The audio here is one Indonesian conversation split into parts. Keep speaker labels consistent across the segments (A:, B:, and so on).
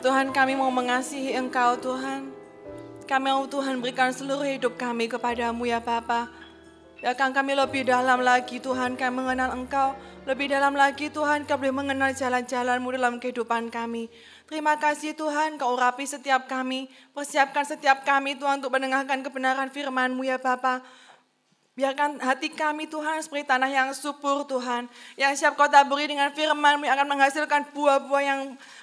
A: Ya Tuhan kami mau mengasihi Engkau Tuhan. Kami mau Tuhan berikan seluruh hidup kami kepadamu ya Bapa. Biarkan kami lebih dalam lagi Tuhan kami mengenal Engkau. Lebih dalam lagi Tuhan kami mengenal jalan-jalanmu dalam kehidupan kami. Terima kasih Tuhan kau urapi setiap kami. Persiapkan setiap kami Tuhan untuk mendengarkan kebenaran firman-Mu ya Bapak. Biarkan hati kami Tuhan seperti tanah yang subur Tuhan. Yang siap kau taburi dengan firman yang akan menghasilkan buah-buah yang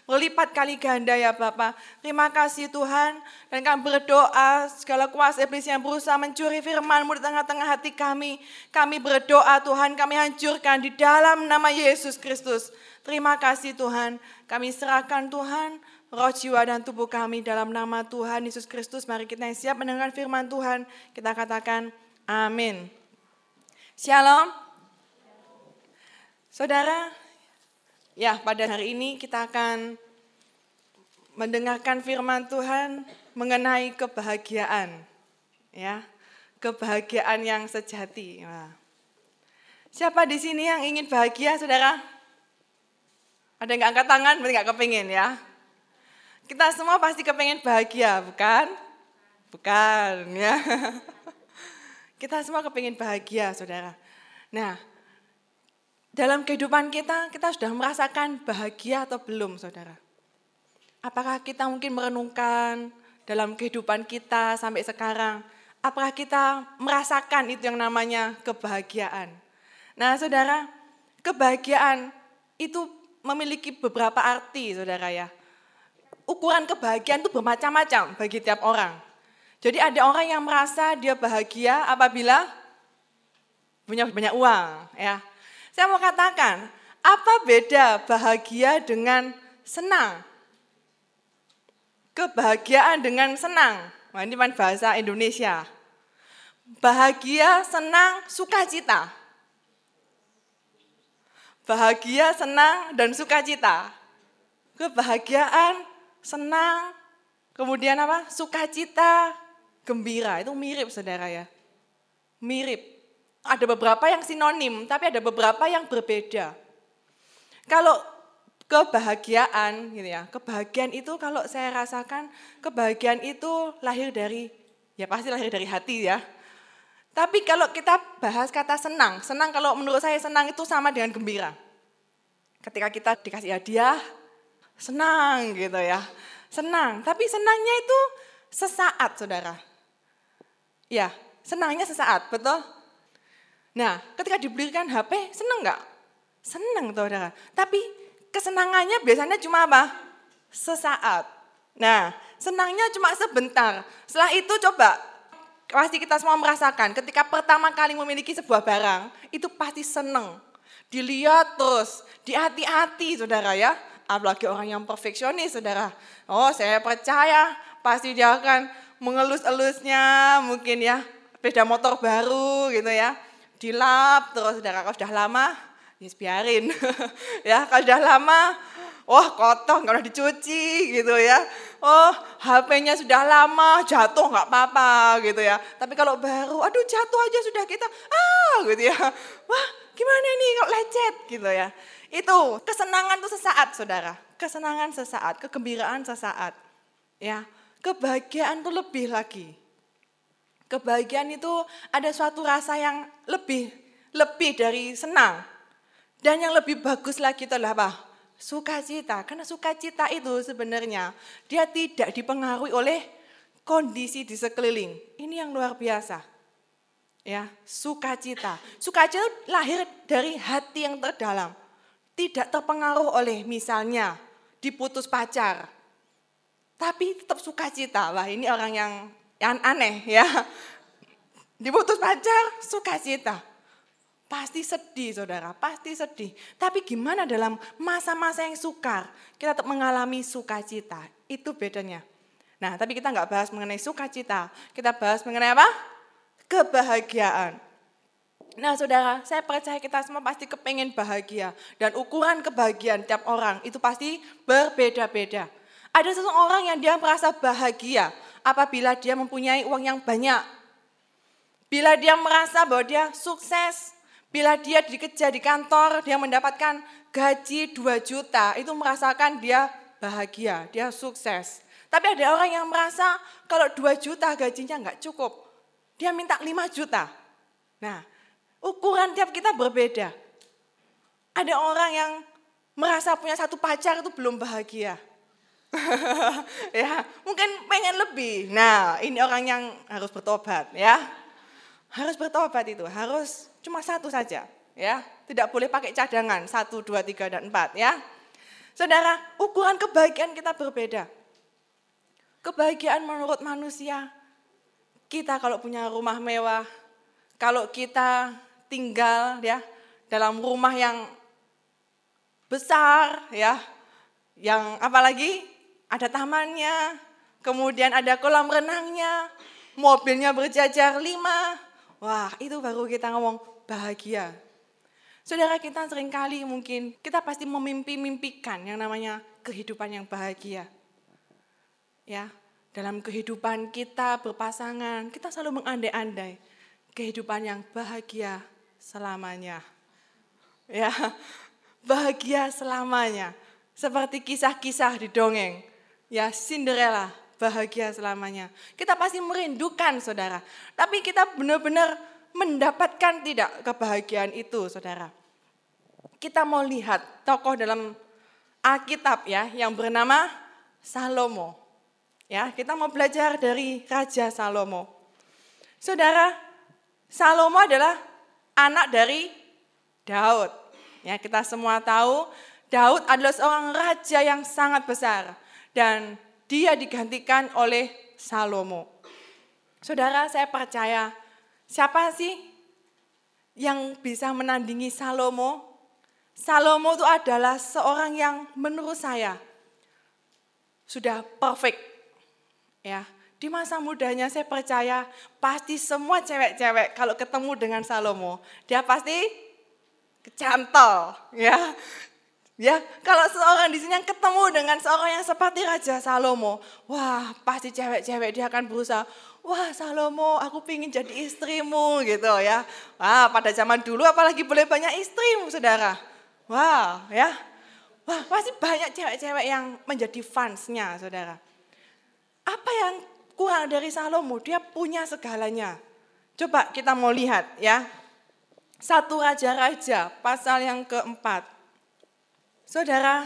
A: berlipat kali ganda ya Bapak. Terima kasih Tuhan. Dan kami berdoa segala kuasa iblis yang berusaha mencuri firman-Mu di tengah-tengah hati kami. Kami berdoa Tuhan kami hancurkan di dalam nama Yesus Kristus. Terima kasih Tuhan. Kami serahkan Tuhan roh jiwa dan tubuh kami dalam nama Tuhan Yesus Kristus. Mari kita yang siap mendengar firman Tuhan. Kita katakan Amin. Shalom. Saudara, ya pada hari ini kita akan mendengarkan firman Tuhan mengenai kebahagiaan. Ya, kebahagiaan yang sejati. Nah. Siapa di sini yang ingin bahagia, saudara? Ada yang angkat tangan, berarti nggak kepingin ya? Kita semua pasti kepingin bahagia, bukan? Bukan, ya. Kita semua kepingin bahagia, saudara. Nah, dalam kehidupan kita, kita sudah merasakan bahagia atau belum, saudara? Apakah kita mungkin merenungkan dalam kehidupan kita sampai sekarang? Apakah kita merasakan itu yang namanya kebahagiaan? Nah, saudara, kebahagiaan itu memiliki beberapa arti, saudara ya. Ukuran kebahagiaan itu bermacam-macam bagi tiap orang. Jadi ada orang yang merasa dia bahagia apabila punya banyak uang, ya. Saya mau katakan, apa beda bahagia dengan senang? Kebahagiaan dengan senang. Wah, ini kan bahasa Indonesia. Bahagia, senang, sukacita. Bahagia, senang, dan sukacita. Kebahagiaan, senang, kemudian apa? Sukacita, gembira. Itu mirip saudara ya. Mirip. Ada beberapa yang sinonim, tapi ada beberapa yang berbeda. Kalau kebahagiaan gitu ya, kebahagiaan itu kalau saya rasakan kebahagiaan itu lahir dari ya pasti lahir dari hati ya. Tapi kalau kita bahas kata senang, senang kalau menurut saya senang itu sama dengan gembira. Ketika kita dikasih hadiah, senang gitu ya. Senang, tapi senangnya itu sesaat saudara. Ya, senangnya sesaat, betul? Nah, ketika dibelikan HP, senang nggak? Senang, saudara. Tapi kesenangannya biasanya cuma apa? Sesaat. Nah, senangnya cuma sebentar. Setelah itu coba, pasti kita semua merasakan ketika pertama kali memiliki sebuah barang, itu pasti senang. Dilihat terus, dihati-hati saudara ya. Apalagi orang yang perfeksionis saudara. Oh saya percaya pasti dia akan mengelus-elusnya mungkin ya beda motor baru gitu ya dilap terus udah kalau sudah lama ya biarin. Ya kalau sudah lama oh kotor nggak udah dicuci gitu ya. Oh HP-nya sudah lama jatuh nggak apa-apa gitu ya. Tapi kalau baru aduh jatuh aja sudah kita ah gitu ya. Wah gimana ini kok lecet? Gitu ya. Itu kesenangan tuh sesaat saudara. Kesenangan sesaat kegembiraan sesaat ya. Kebahagiaan itu lebih lagi. Kebahagiaan itu ada suatu rasa yang lebih lebih dari senang. Dan yang lebih bagus lagi itu adalah apa? Sukacita. Karena sukacita itu sebenarnya dia tidak dipengaruhi oleh kondisi di sekeliling. Ini yang luar biasa. Ya, sukacita. Sukacita lahir dari hati yang terdalam. Tidak terpengaruh oleh misalnya diputus pacar, tapi tetap suka cita. Wah ini orang yang yang aneh ya. Diputus pacar, suka cita. Pasti sedih saudara, pasti sedih. Tapi gimana dalam masa-masa yang sukar, kita tetap mengalami sukacita. Itu bedanya. Nah tapi kita nggak bahas mengenai sukacita, kita bahas mengenai apa? Kebahagiaan. Nah saudara, saya percaya kita semua pasti kepengen bahagia. Dan ukuran kebahagiaan tiap orang itu pasti berbeda-beda. Ada seseorang yang dia merasa bahagia apabila dia mempunyai uang yang banyak. Bila dia merasa bahwa dia sukses, bila dia dikejar di kantor, dia mendapatkan gaji 2 juta, itu merasakan dia bahagia, dia sukses. Tapi ada orang yang merasa kalau 2 juta gajinya nggak cukup. Dia minta 5 juta. Nah, ukuran tiap kita berbeda. Ada orang yang merasa punya satu pacar itu belum bahagia. ya, mungkin pengen lebih. Nah, ini orang yang harus bertobat ya. Harus bertobat itu, harus cuma satu saja ya. Tidak boleh pakai cadangan, satu, dua, tiga, dan empat ya. Saudara, ukuran kebahagiaan kita berbeda. Kebahagiaan menurut manusia, kita kalau punya rumah mewah, kalau kita tinggal ya dalam rumah yang besar ya, yang apalagi ada tamannya, kemudian ada kolam renangnya, mobilnya berjajar lima, wah itu baru kita ngomong bahagia. Saudara kita sering kali mungkin kita pasti memimpi-mimpikan yang namanya kehidupan yang bahagia. Ya, dalam kehidupan kita berpasangan, kita selalu mengandai-andai kehidupan yang bahagia selamanya. Ya, bahagia selamanya. Seperti kisah-kisah di dongeng. Ya, Cinderella bahagia selamanya. Kita pasti merindukan saudara. Tapi kita benar-benar mendapatkan tidak kebahagiaan itu saudara. Kita mau lihat tokoh dalam Alkitab ya yang bernama Salomo. Ya, kita mau belajar dari Raja Salomo. Saudara, Salomo adalah anak dari Daud. Ya, kita semua tahu Daud adalah seorang raja yang sangat besar dan dia digantikan oleh Salomo. Saudara, saya percaya siapa sih yang bisa menandingi Salomo? Salomo itu adalah seorang yang menurut saya sudah perfect. Ya, di masa mudanya saya percaya pasti semua cewek-cewek kalau ketemu dengan Salomo, dia pasti kecantol, ya. Ya, kalau seorang di sini yang ketemu dengan seorang yang seperti Raja Salomo, wah pasti cewek-cewek dia akan berusaha, wah Salomo aku pingin jadi istrimu gitu ya. Wah pada zaman dulu apalagi boleh banyak istrimu saudara. Wah ya, wah pasti banyak cewek-cewek yang menjadi fansnya saudara. Apa yang kurang dari Salomo? Dia punya segalanya. Coba kita mau lihat ya. Satu Raja-Raja pasal yang keempat. Saudara,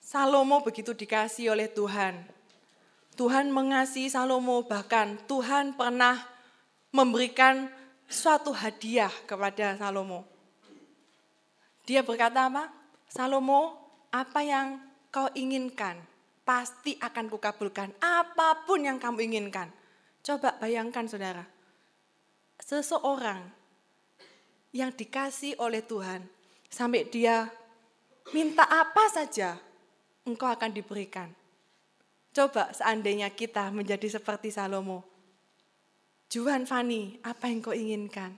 A: Salomo begitu dikasih oleh Tuhan. Tuhan mengasihi Salomo, bahkan Tuhan pernah memberikan suatu hadiah kepada Salomo. Dia berkata apa? Salomo, apa yang kau inginkan, pasti akan kukabulkan. Apa pun yang kamu inginkan. Coba bayangkan saudara, seseorang yang dikasih oleh Tuhan, sampai dia Minta apa saja, engkau akan diberikan. Coba seandainya kita menjadi seperti Salomo. Juan Fani, apa yang kau inginkan?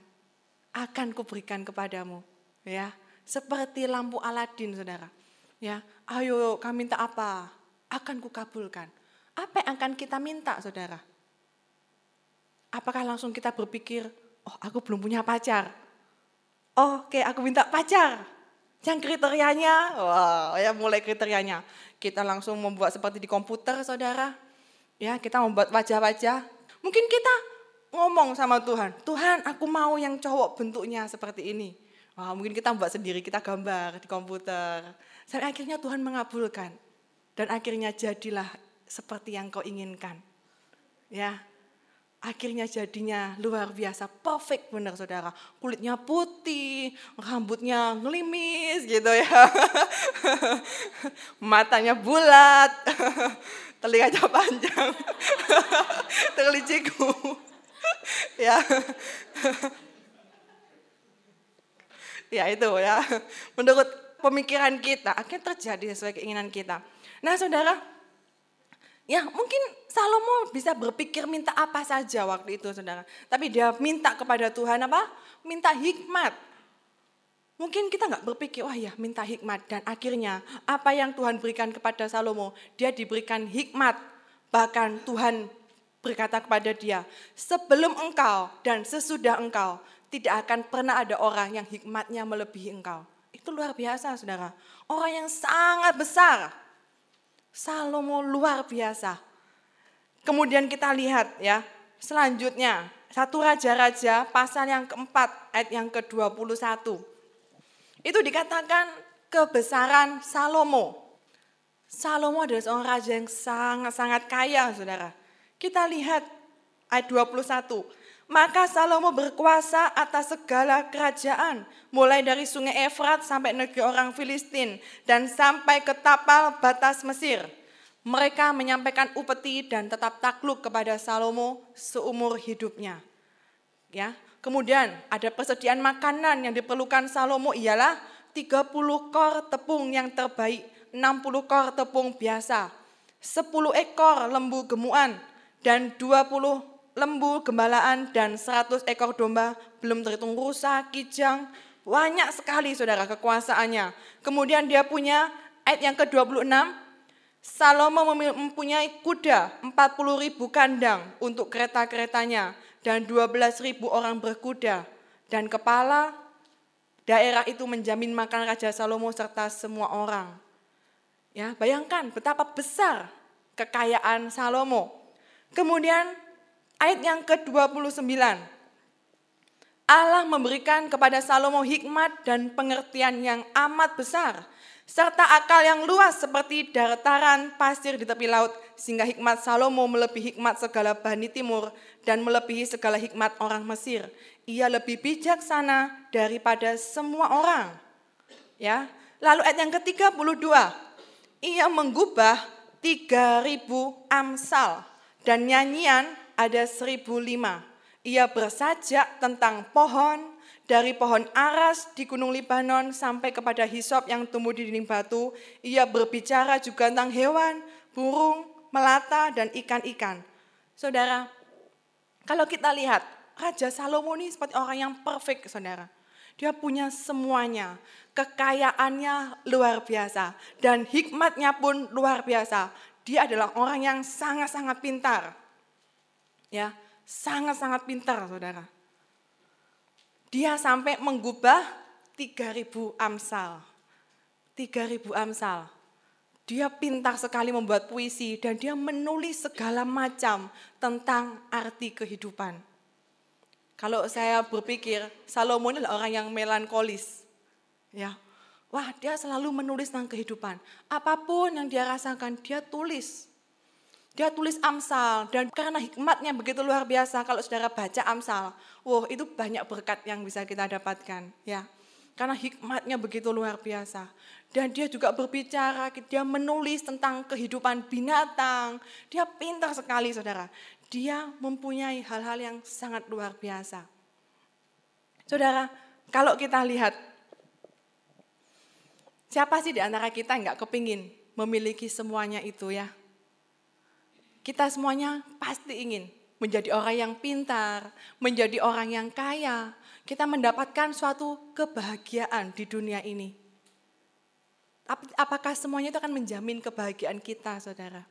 A: Akan kuberikan kepadamu. Ya, seperti lampu Aladin, saudara. Ya, ayo kami minta apa? Akan kukabulkan. Apa yang akan kita minta, saudara? Apakah langsung kita berpikir, oh aku belum punya pacar. Oh, oke, aku minta pacar. Yang kriterianya, wah ya mulai kriterianya. Kita langsung membuat seperti di komputer saudara. Ya kita membuat wajah-wajah. Mungkin kita ngomong sama Tuhan, Tuhan aku mau yang cowok bentuknya seperti ini. Wah, mungkin kita buat sendiri, kita gambar di komputer. Sampai akhirnya Tuhan mengabulkan. Dan akhirnya jadilah seperti yang kau inginkan. Ya, Akhirnya jadinya luar biasa, perfect benar saudara. Kulitnya putih, rambutnya ngelimis gitu ya. Matanya bulat, telinganya panjang, terliciku. ya. ya itu ya. Menurut pemikiran kita, akhirnya terjadi sesuai keinginan kita. Nah saudara, Ya mungkin Salomo bisa berpikir minta apa saja waktu itu saudara. Tapi dia minta kepada Tuhan apa? Minta hikmat. Mungkin kita nggak berpikir, wah ya minta hikmat. Dan akhirnya apa yang Tuhan berikan kepada Salomo, dia diberikan hikmat. Bahkan Tuhan berkata kepada dia, sebelum engkau dan sesudah engkau, tidak akan pernah ada orang yang hikmatnya melebihi engkau. Itu luar biasa saudara. Orang yang sangat besar Salomo luar biasa. Kemudian kita lihat ya, selanjutnya satu raja-raja pasal yang keempat ayat yang ke-21. Itu dikatakan kebesaran Salomo. Salomo adalah seorang raja yang sangat-sangat kaya, saudara. Kita lihat ayat 21. Maka Salomo berkuasa atas segala kerajaan, mulai dari sungai Efrat sampai negeri orang Filistin, dan sampai ke tapal batas Mesir. Mereka menyampaikan upeti dan tetap takluk kepada Salomo seumur hidupnya. Ya, kemudian ada persediaan makanan yang diperlukan Salomo ialah 30 kor tepung yang terbaik, 60 kor tepung biasa, 10 ekor lembu gemuan, dan 20 lembu gembalaan dan 100 ekor domba, belum terhitung rusa, kijang, banyak sekali saudara kekuasaannya. Kemudian dia punya ayat yang ke-26, Salomo mempunyai kuda 40 ribu kandang untuk kereta-keretanya dan 12 ribu orang berkuda. Dan kepala daerah itu menjamin makan Raja Salomo serta semua orang. Ya, bayangkan betapa besar kekayaan Salomo. Kemudian Ayat yang ke-29. Allah memberikan kepada Salomo hikmat dan pengertian yang amat besar, serta akal yang luas seperti dataran pasir di tepi laut, sehingga hikmat Salomo melebihi hikmat segala Bani Timur dan melebihi segala hikmat orang Mesir. Ia lebih bijaksana daripada semua orang. Ya. Lalu ayat yang ke-32, ia menggubah 3000 amsal dan nyanyian ada seribu lima. Ia bersajak tentang pohon, dari pohon aras di Gunung Libanon sampai kepada hisop yang tumbuh di dinding batu. Ia berbicara juga tentang hewan, burung, melata, dan ikan-ikan. Saudara, kalau kita lihat, Raja Salomo ini seperti orang yang perfect, saudara. Dia punya semuanya, kekayaannya luar biasa, dan hikmatnya pun luar biasa. Dia adalah orang yang sangat-sangat pintar. Ya, sangat-sangat pintar saudara. Dia sampai menggubah 3000 amsal. 3000 amsal. Dia pintar sekali membuat puisi dan dia menulis segala macam tentang arti kehidupan. Kalau saya berpikir Salomo adalah orang yang melankolis. Ya. Wah, dia selalu menulis tentang kehidupan. Apa pun yang dia rasakan, dia tulis. Dia tulis Amsal dan karena hikmatnya begitu luar biasa kalau saudara baca Amsal, wow itu banyak berkat yang bisa kita dapatkan ya. Karena hikmatnya begitu luar biasa. Dan dia juga berbicara, dia menulis tentang kehidupan binatang. Dia pintar sekali saudara. Dia mempunyai hal-hal yang sangat luar biasa. Saudara, kalau kita lihat, siapa sih di antara kita nggak kepingin memiliki semuanya itu ya? Kita semuanya pasti ingin menjadi orang yang pintar, menjadi orang yang kaya. Kita mendapatkan suatu kebahagiaan di dunia ini. Apakah semuanya itu akan menjamin kebahagiaan kita, saudara?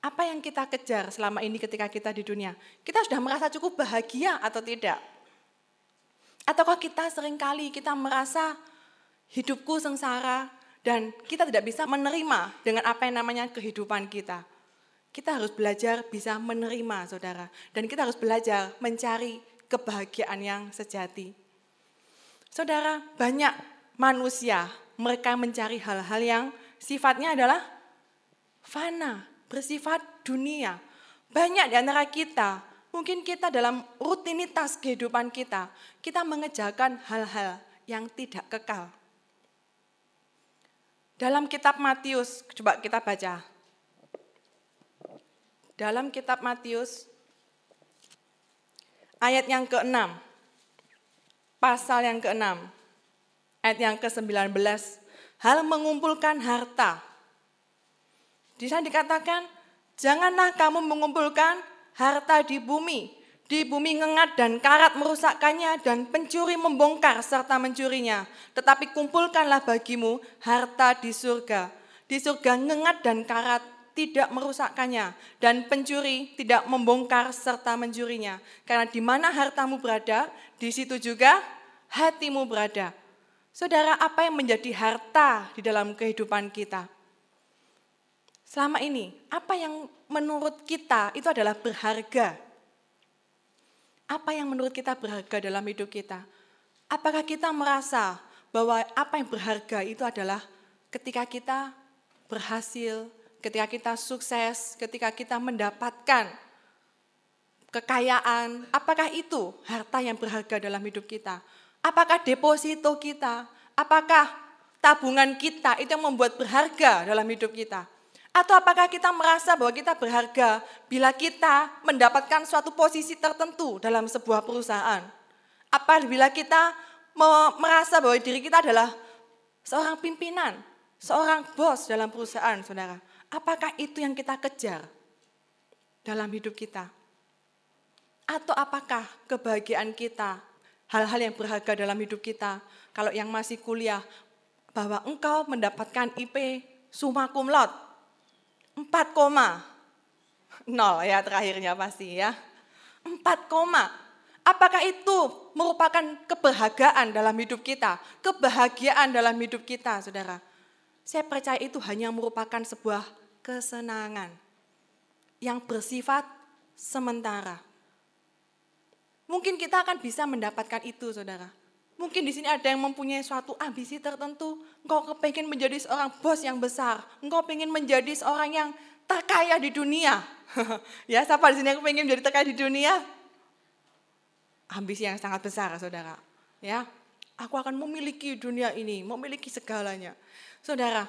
A: Apa yang kita kejar selama ini ketika kita di dunia? Kita sudah merasa cukup bahagia atau tidak? Ataukah kita sering kali kita merasa hidupku sengsara dan kita tidak bisa menerima dengan apa yang namanya kehidupan kita? Kita harus belajar bisa menerima, saudara. Dan kita harus belajar mencari kebahagiaan yang sejati. Saudara, banyak manusia, mereka mencari hal-hal yang sifatnya adalah fana, bersifat dunia. Banyak di antara kita, mungkin kita dalam rutinitas kehidupan kita, kita mengejarkan hal-hal yang tidak kekal. Dalam kitab Matius, coba kita baca dalam kitab Matius ayat yang ke-6, pasal yang ke-6, ayat yang ke-19, hal mengumpulkan harta. Di sana dikatakan, janganlah kamu mengumpulkan harta di bumi, di bumi ngengat dan karat merusakkannya dan pencuri membongkar serta mencurinya. Tetapi kumpulkanlah bagimu harta di surga. Di surga ngengat dan karat tidak merusakkannya dan pencuri tidak membongkar serta mencurinya. Karena di mana hartamu berada, di situ juga hatimu berada. Saudara, apa yang menjadi harta di dalam kehidupan kita? selama ini, apa yang menurut kita itu adalah berharga? Apa yang menurut kita berharga dalam hidup kita? Apakah kita merasa bahwa apa yang berharga itu adalah ketika kita berhasil, ketika kita sukses, ketika kita mendapatkan kekayaan, apakah itu harta yang berharga dalam hidup kita? Apakah deposito kita? Apakah tabungan kita itu yang membuat berharga dalam hidup kita? Atau apakah kita merasa bahwa kita berharga bila kita mendapatkan suatu posisi tertentu dalam sebuah perusahaan? Apabila kita merasa bahwa diri kita adalah seorang pimpinan, seorang bos dalam perusahaan, saudara. Apakah itu yang kita kejar dalam hidup kita? Atau apakah kebahagiaan kita, hal-hal yang berharga dalam hidup kita, kalau yang masih kuliah, bahwa engkau mendapatkan IP summa cum laude, 4, nol ya terakhirnya pasti ya. 4, apakah itu merupakan kebahagiaan dalam hidup kita? Kebahagiaan dalam hidup kita, saudara. Saya percaya itu hanya merupakan sebuah kesenangan yang bersifat sementara. Mungkin kita akan bisa mendapatkan itu, saudara. Mungkin di sini ada yang mempunyai suatu ambisi tertentu. Engkau kepengen menjadi seorang bos yang besar. Engkau pengen menjadi seorang yang terkaya di dunia. ya, siapa di sini yang pengen menjadi terkaya di dunia? Ambisi yang sangat besar, saudara. Ya, aku akan memiliki dunia ini, memiliki segalanya. Saudara,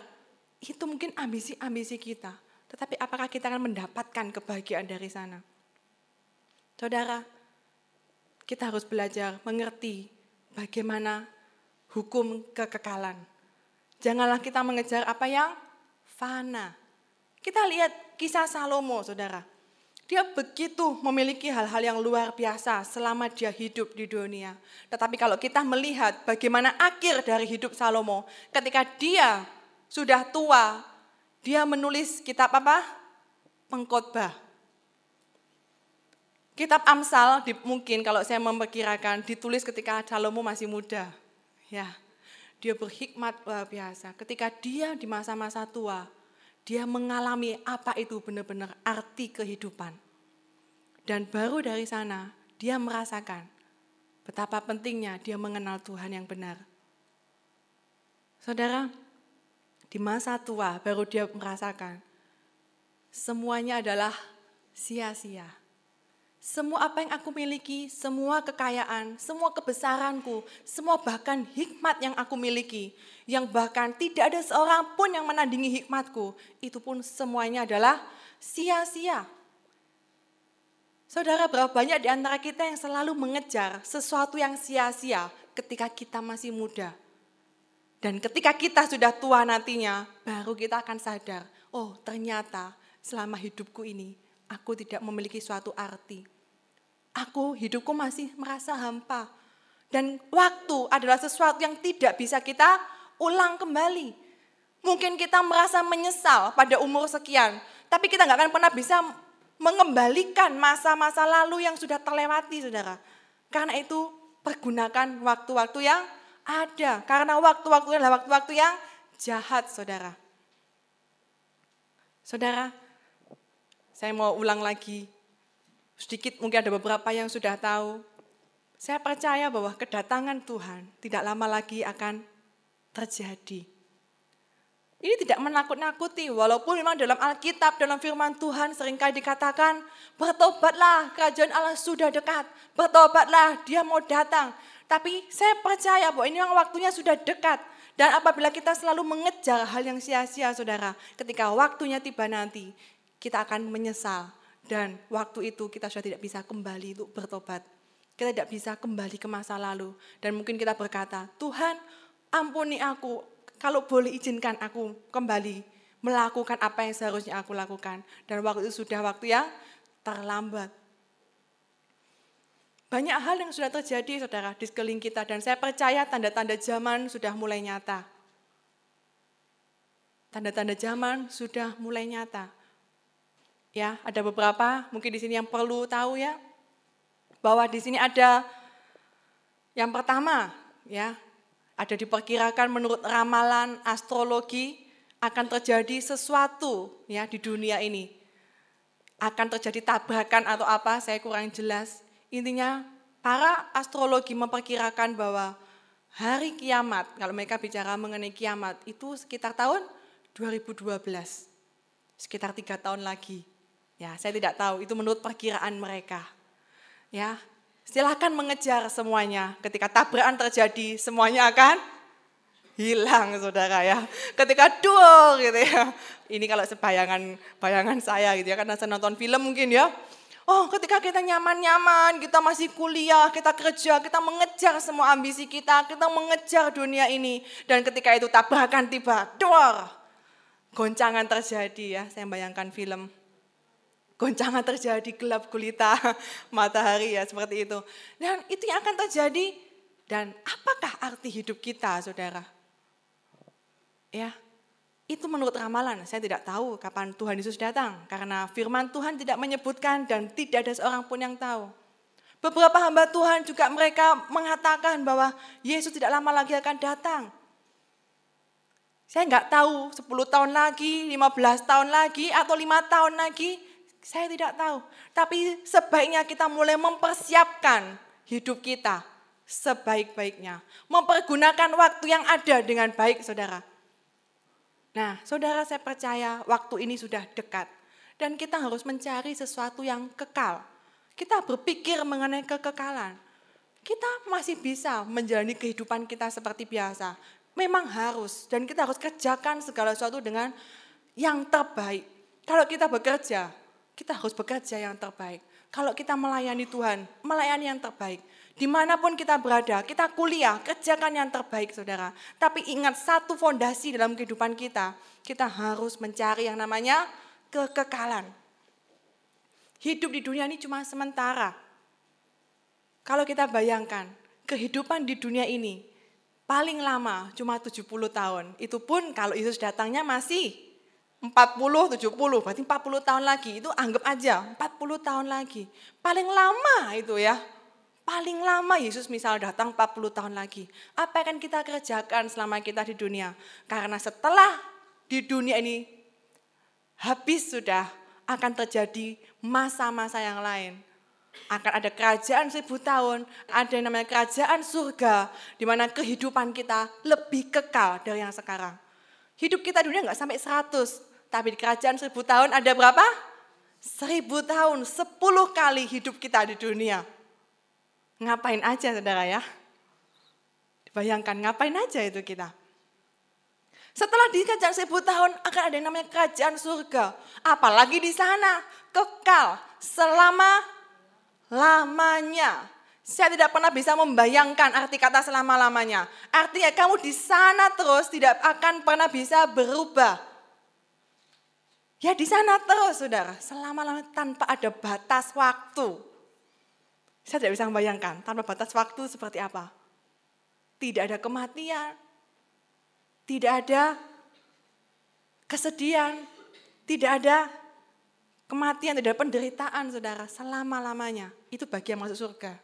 A: itu mungkin ambisi-ambisi kita. Tetapi apakah kita akan mendapatkan kebahagiaan dari sana? Saudara, kita harus belajar mengerti bagaimana hukum kekekalan. Janganlah kita mengejar apa yang fana. Kita lihat kisah Salomo, saudara. Dia begitu memiliki hal-hal yang luar biasa selama dia hidup di dunia. Tetapi kalau kita melihat bagaimana akhir dari hidup Salomo, ketika dia sudah tua, dia menulis kitab apa? Pengkhotbah. Kitab Amsal mungkin kalau saya memperkirakan ditulis ketika Salomo masih muda. Ya, dia berhikmat luar biasa. Ketika dia di masa-masa tua, dia mengalami apa itu benar-benar arti kehidupan. Dan baru dari sana dia merasakan betapa pentingnya dia mengenal Tuhan yang benar. Saudara, di masa tua baru dia merasakan semuanya adalah sia-sia semua apa yang aku miliki, semua kekayaan, semua kebesaranku, semua bahkan hikmat yang aku miliki, yang bahkan tidak ada seorang pun yang menandingi hikmatku, itu pun semuanya adalah sia-sia. Saudara, berapa banyak di antara kita yang selalu mengejar sesuatu yang sia-sia ketika kita masih muda. Dan ketika kita sudah tua nantinya, baru kita akan sadar, oh ternyata selama hidupku ini aku tidak memiliki suatu arti. Aku hidupku masih merasa hampa. Dan waktu adalah sesuatu yang tidak bisa kita ulang kembali. Mungkin kita merasa menyesal pada umur sekian, tapi kita nggak akan pernah bisa mengembalikan masa-masa lalu yang sudah terlewati, saudara. Karena itu pergunakan waktu-waktu yang ada. Karena waktu-waktu adalah waktu-waktu yang jahat, saudara. Saudara, saya mau ulang lagi. Sedikit mungkin ada beberapa yang sudah tahu. Saya percaya bahwa kedatangan Tuhan tidak lama lagi akan terjadi. Ini tidak menakut-nakuti, walaupun memang dalam Alkitab, dalam firman Tuhan sering kali dikatakan, bertobatlah, kerajaan Allah sudah dekat, bertobatlah, dia mau datang. Tapi saya percaya bahwa ini memang waktunya sudah dekat. Dan apabila kita selalu mengejar hal yang sia-sia, saudara, ketika waktunya tiba nanti, kita akan menyesal. Dan waktu itu kita sudah tidak bisa kembali untuk bertobat. Kita tidak bisa kembali ke masa lalu. Dan mungkin kita berkata, Tuhan ampuni aku, kalau boleh izinkan aku kembali melakukan apa yang seharusnya aku lakukan. Dan waktu itu sudah waktu yang terlambat. Banyak hal yang sudah terjadi saudara di sekeliling kita dan saya percaya tanda-tanda zaman sudah mulai nyata. Tanda-tanda zaman sudah mulai nyata. Ya, ada beberapa mungkin di sini yang perlu tahu ya. Bahwa di sini ada yang pertama ya, ada diperkirakan menurut ramalan astrologi akan terjadi sesuatu ya di dunia ini. Akan terjadi tabrakan atau apa, saya kurang jelas. Intinya para astrologi memperkirakan bahwa hari kiamat, kalau mereka bicara mengenai kiamat, itu sekitar tahun 2012. Sekitar tiga tahun lagi. Ya, saya tidak tahu, itu menurut perkiraan mereka. Ya, silahkan mengejar semuanya. Ketika tabrakan terjadi, semuanya akan hilang saudara ya. Ketika duel gitu ya. Ini kalau sebayangan bayangan saya gitu ya karena saya nonton film mungkin ya. Oh ketika kita nyaman-nyaman, kita masih kuliah, kita kerja, kita mengejar semua ambisi kita, kita mengejar dunia ini. Dan ketika itu tabrakan tiba, duel. Goncangan terjadi ya, saya bayangkan film. Goncangan terjadi gelap gulita matahari ya seperti itu. Dan itu yang akan terjadi dan apakah arti hidup kita saudara? Ya, itu menurut ramalan, saya tidak tahu kapan Tuhan Yesus datang. Karena firman Tuhan tidak menyebutkan dan tidak ada seorang pun yang tahu. Beberapa hamba Tuhan juga mereka mengatakan bahwa Yesus tidak lama lagi akan datang. Saya nggak tahu 10 tahun lagi, 15 tahun lagi, atau 5 tahun lagi. Saya tidak tahu. Tapi sebaiknya kita mulai mempersiapkan hidup kita sebaik-baiknya. Mempergunakan waktu yang ada dengan baik saudara. Nah, saudara saya percaya waktu ini sudah dekat. Dan kita harus mencari sesuatu yang kekal. Kita berpikir mengenai kekekalan. Kita masih bisa menjalani kehidupan kita seperti biasa. Memang harus, dan kita harus kerjakan segala sesuatu dengan yang terbaik. Kalau kita bekerja, kita harus bekerja yang terbaik. Kalau kita melayani Tuhan, melayani yang terbaik. Di mana pun kita berada, kita kuliah, kerjakan yang terbaik saudara. Tapi ingat satu fondasi dalam kehidupan kita, kita harus mencari yang namanya kekekalan. Hidup di dunia ini cuma sementara. Kalau kita bayangkan, kehidupan di dunia ini paling lama cuma 70 tahun. Itu pun kalau Yesus datangnya masih 40, 70, berarti 40 tahun lagi. Itu anggap aja 40 tahun lagi. Paling lama itu ya. Paling lama Yesus misal datang 40 tahun lagi. Apa yang akan kita kerjakan selama kita di dunia? Karena setelah di dunia ini habis sudah akan terjadi masa-masa yang lain. Akan ada kerajaan seribu tahun, ada yang namanya kerajaan surga, di mana kehidupan kita lebih kekal dari yang sekarang. Hidup kita dunia nggak sampai 100, tapi di kerajaan seribu tahun ada berapa? Seribu tahun, sepuluh kali hidup kita di dunia. Ngapain aja saudara ya? Bayangkan ngapain aja itu kita. Setelah di kerajaan seribu tahun akan ada yang namanya kerajaan surga. Apalagi di sana kekal selama lamanya. Saya tidak pernah bisa membayangkan arti kata selama-lamanya. Artinya kamu di sana terus tidak akan pernah bisa berubah. Ya di sana terus saudara, selama-lamanya tanpa ada batas waktu. Saya tidak bisa membayangkan tanpa batas waktu seperti apa. Tidak ada kematian, tidak ada kesedihan, tidak ada kematian, tidak ada penderitaan saudara selama-lamanya. Itu bagi yang masuk surga.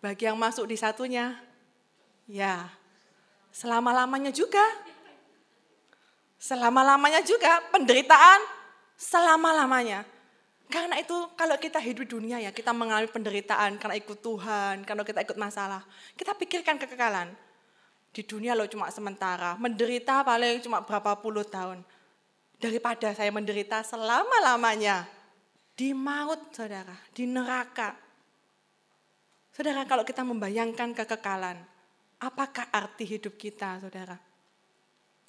A: Bagi yang masuk di satunya, ya selama-lamanya juga. Selama-lamanya juga penderitaan selama-lamanya. Karena itu kalau kita hidup di dunia ya, kita mengalami penderitaan karena ikut Tuhan, kalau kita ikut masalah. Kita pikirkan kekekalan. Di dunia lo cuma sementara, menderita paling cuma berapa puluh tahun. Daripada saya menderita selama-lamanya. Di maut saudara, di neraka. Saudara kalau kita membayangkan kekekalan, apakah arti hidup kita saudara?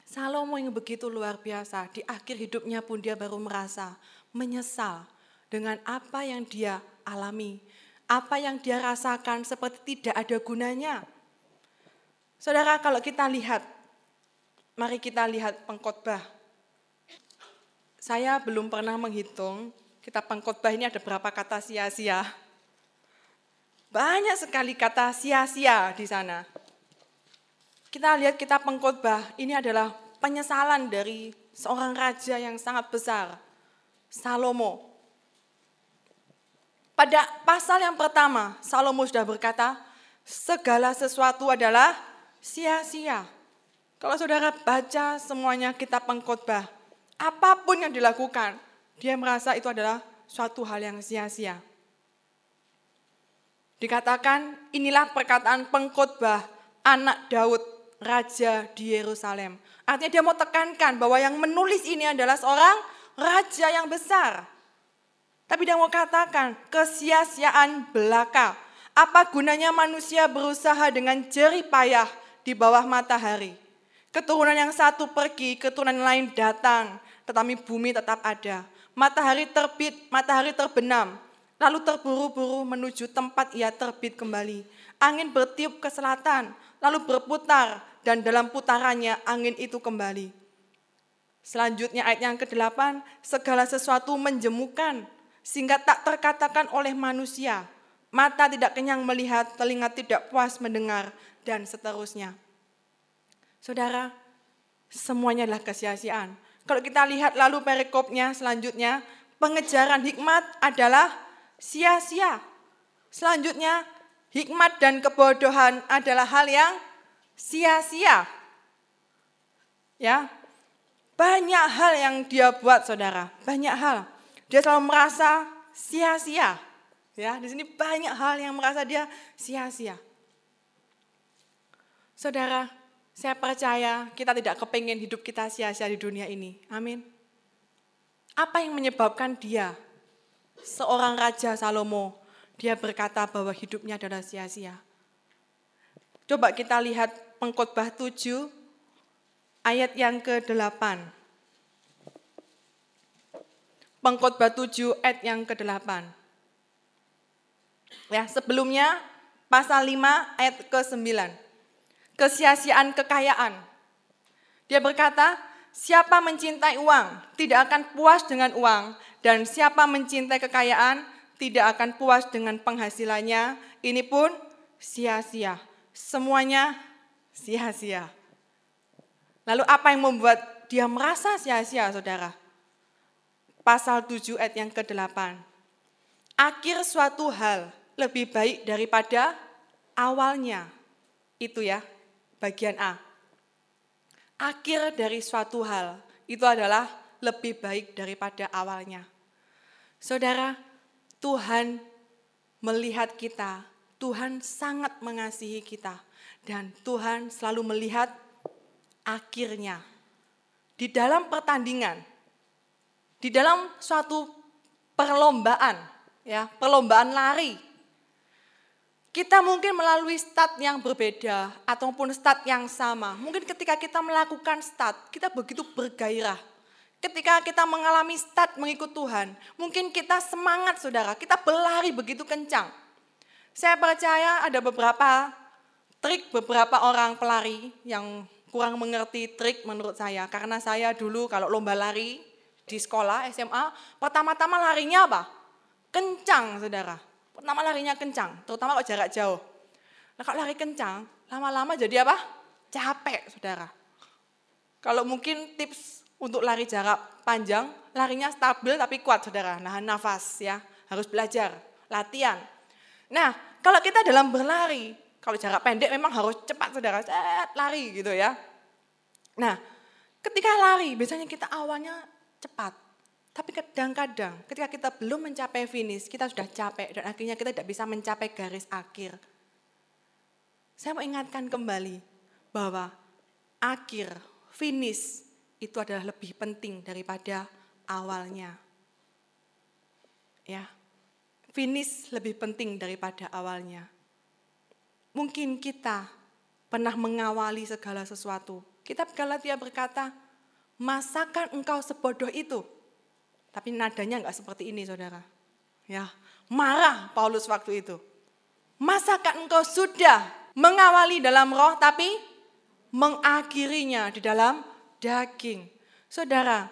A: Salomo yang begitu luar biasa, di akhir hidupnya pun dia baru merasa menyesal dengan apa yang dia alami, apa yang dia rasakan seperti tidak ada gunanya. Saudara, kalau kita lihat, mari kita lihat pengkhotbah. Saya belum pernah menghitung kitab pengkhotbah ini ada berapa kata sia-sia. Banyak sekali kata sia-sia di sana. Kita lihat kitab pengkhotbah, ini adalah penyesalan dari seorang raja yang sangat besar, Salomo. Pada pasal yang pertama, Salomo sudah berkata, segala sesuatu adalah sia-sia. Kalau saudara baca semuanya kitab pengkhotbah, apa pun yang dilakukan, dia merasa itu adalah suatu hal yang sia-sia. Dikatakan inilah perkataan pengkhotbah anak Daud, raja di Yerusalem. Artinya dia mau tekankan bahwa yang menulis ini adalah seorang raja yang besar. Tapi dia mau katakan kesia-siaan belaka. Apa gunanya manusia berusaha dengan jerih payah di bawah matahari? Keturunan yang satu pergi, keturunan lain datang, tetapi bumi tetap ada. Matahari terbit, matahari terbenam, lalu terburu-buru menuju tempat ia terbit kembali. Angin bertiup ke selatan, lalu berputar, dan dalam putarannya angin itu kembali. Selanjutnya ayat yang ke-8, segala sesuatu menjemukan, sehingga tak terkatakan oleh manusia. Mata tidak kenyang melihat, telinga tidak puas mendengar, dan seterusnya. Saudara, semuanya adalah kesia-siaan. Kalau kita lihat lalu perikopnya selanjutnya, pengejaran hikmat adalah sia-sia. Selanjutnya, hikmat dan kebodohan adalah hal yang sia-sia. Ya, banyak hal yang dia buat, saudara. Banyak hal. Dia selalu merasa sia-sia. Ya, di sini banyak hal yang merasa dia sia-sia. Saudara, saya percaya kita tidak kepingin hidup kita sia-sia di dunia ini. Amin. Apa yang menyebabkan dia, seorang Raja Salomo, dia berkata bahwa hidupnya adalah sia-sia. Coba kita lihat pengkhotbah 7 ayat yang ke-8. Pengkhotbah 7 ayat yang ke-8. Ya, sebelumnya pasal 5 ayat ke-9 kesia-siaan kekayaan. Dia berkata, siapa mencintai uang tidak akan puas dengan uang, dan siapa mencintai kekayaan tidak akan puas dengan penghasilannya. Ini pun sia-sia. Semuanya sia-sia. Lalu apa yang membuat dia merasa sia-sia, saudara? Pasal 7 ayat yang ke-8. Akhir suatu hal lebih baik daripada awalnya. Itu ya, bagian A. Akhir dari suatu hal itu adalah lebih baik daripada awalnya. Saudara, Tuhan melihat kita, Tuhan sangat mengasihi kita, dan Tuhan selalu melihat akhirnya. Di dalam pertandingan, di dalam suatu perlombaan, ya, perlombaan lari, kita mungkin melalui stat yang berbeda ataupun stat yang sama. Mungkin ketika kita melakukan stat, kita begitu bergairah. Ketika kita mengalami stat mengikut Tuhan, mungkin kita semangat saudara, kita berlari begitu kencang. Saya percaya ada beberapa trik beberapa orang pelari yang kurang mengerti trik menurut saya. Karena saya dulu kalau lomba lari di sekolah SMA, pertama-tama larinya apa? Kencang saudara. Pertama larinya kencang, terutama kalau jarak jauh. Nah kalau lari kencang, lama-lama jadi apa? Capek, saudara. Kalau mungkin tips untuk lari jarak panjang, larinya stabil tapi kuat, saudara. Nahan nafas ya, harus belajar, latihan. Nah, kalau kita dalam berlari, kalau jarak pendek memang harus cepat, saudara. Cet, lari gitu ya. Nah, ketika lari, biasanya kita awalnya cepat, tapi kadang-kadang ketika kita belum mencapai finish, kita sudah capek dan akhirnya kita tidak bisa mencapai garis akhir. Saya mau ingatkan kembali bahwa akhir, finish itu adalah lebih penting daripada awalnya. Ya, finish lebih penting daripada awalnya. Mungkin kita pernah mengawali segala sesuatu. Kitab Galatia berkata, masakan engkau sebodoh itu? Tapi nadanya nggak seperti ini saudara. Ya, marah Paulus waktu itu. Masakan engkau sudah mengawali dalam roh tapi mengakhirinya di dalam daging. Saudara,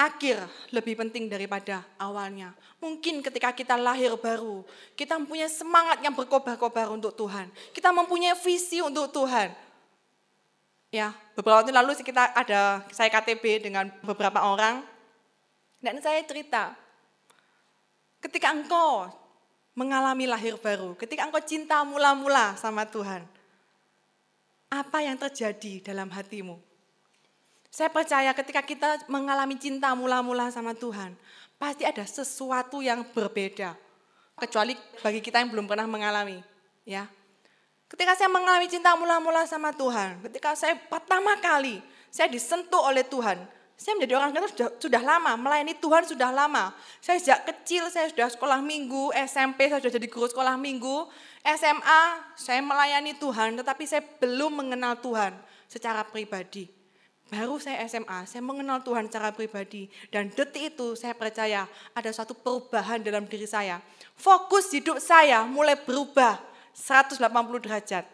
A: akhir lebih penting daripada awalnya. Mungkin ketika kita lahir baru, kita mempunyai semangat yang berkobar-kobar untuk Tuhan. Kita mempunyai visi untuk Tuhan. Ya, beberapa waktu lalu kita ada saya KTB dengan beberapa orang dan saya cerita ketika engkau mengalami lahir baru, ketika engkau cinta mula-mula sama Tuhan. apa yang terjadi dalam hatimu. Saya percaya ketika kita mengalami cinta mula-mula sama Tuhan, pasti ada sesuatu yang berbeda. Kecuali bagi kita yang belum pernah mengalami, ya. Ketika saya mengalami cinta mula-mula sama Tuhan, ketika saya pertama kali saya disentuh oleh Tuhan, saya menjadi orang Kristen sudah, sudah lama, melayani Tuhan sudah lama. Saya sejak kecil saya sudah sekolah minggu, SMP saya sudah jadi guru sekolah minggu, SMA saya melayani Tuhan, tetapi saya belum mengenal Tuhan secara pribadi. Baru saya SMA, saya mengenal Tuhan secara pribadi. Dan detik itu saya percaya ada suatu perubahan dalam diri saya. Fokus hidup saya mulai berubah 180 derajat.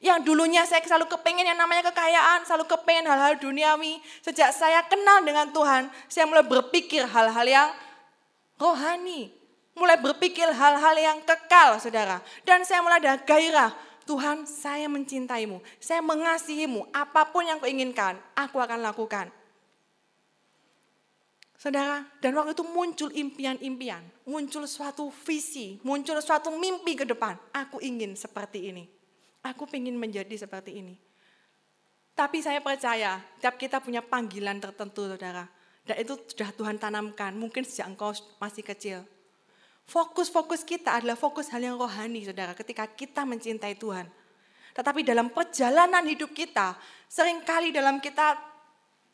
A: Yang dulunya saya selalu kepengen yang namanya kekayaan, selalu kepengen hal-hal duniawi. Sejak saya kenal dengan Tuhan, saya mulai berpikir hal-hal yang rohani. Mulai berpikir hal-hal yang kekal, saudara. Dan saya mulai ada gairah. Tuhan, saya mencintaimu, saya mengasihimu. Apa pun yang kau inginkan, aku akan lakukan. Saudara, dan waktu itu muncul impian-impian, muncul suatu visi, muncul suatu mimpi ke depan. Aku ingin seperti ini. Aku ingin menjadi seperti ini. Tapi saya percaya, tiap kita punya panggilan tertentu, saudara. Dan itu sudah Tuhan tanamkan, mungkin sejak engkau masih kecil. Fokus-fokus kita adalah fokus hal yang rohani, saudara, ketika kita mencintai Tuhan. Tetapi dalam perjalanan hidup kita, sering kali dalam kita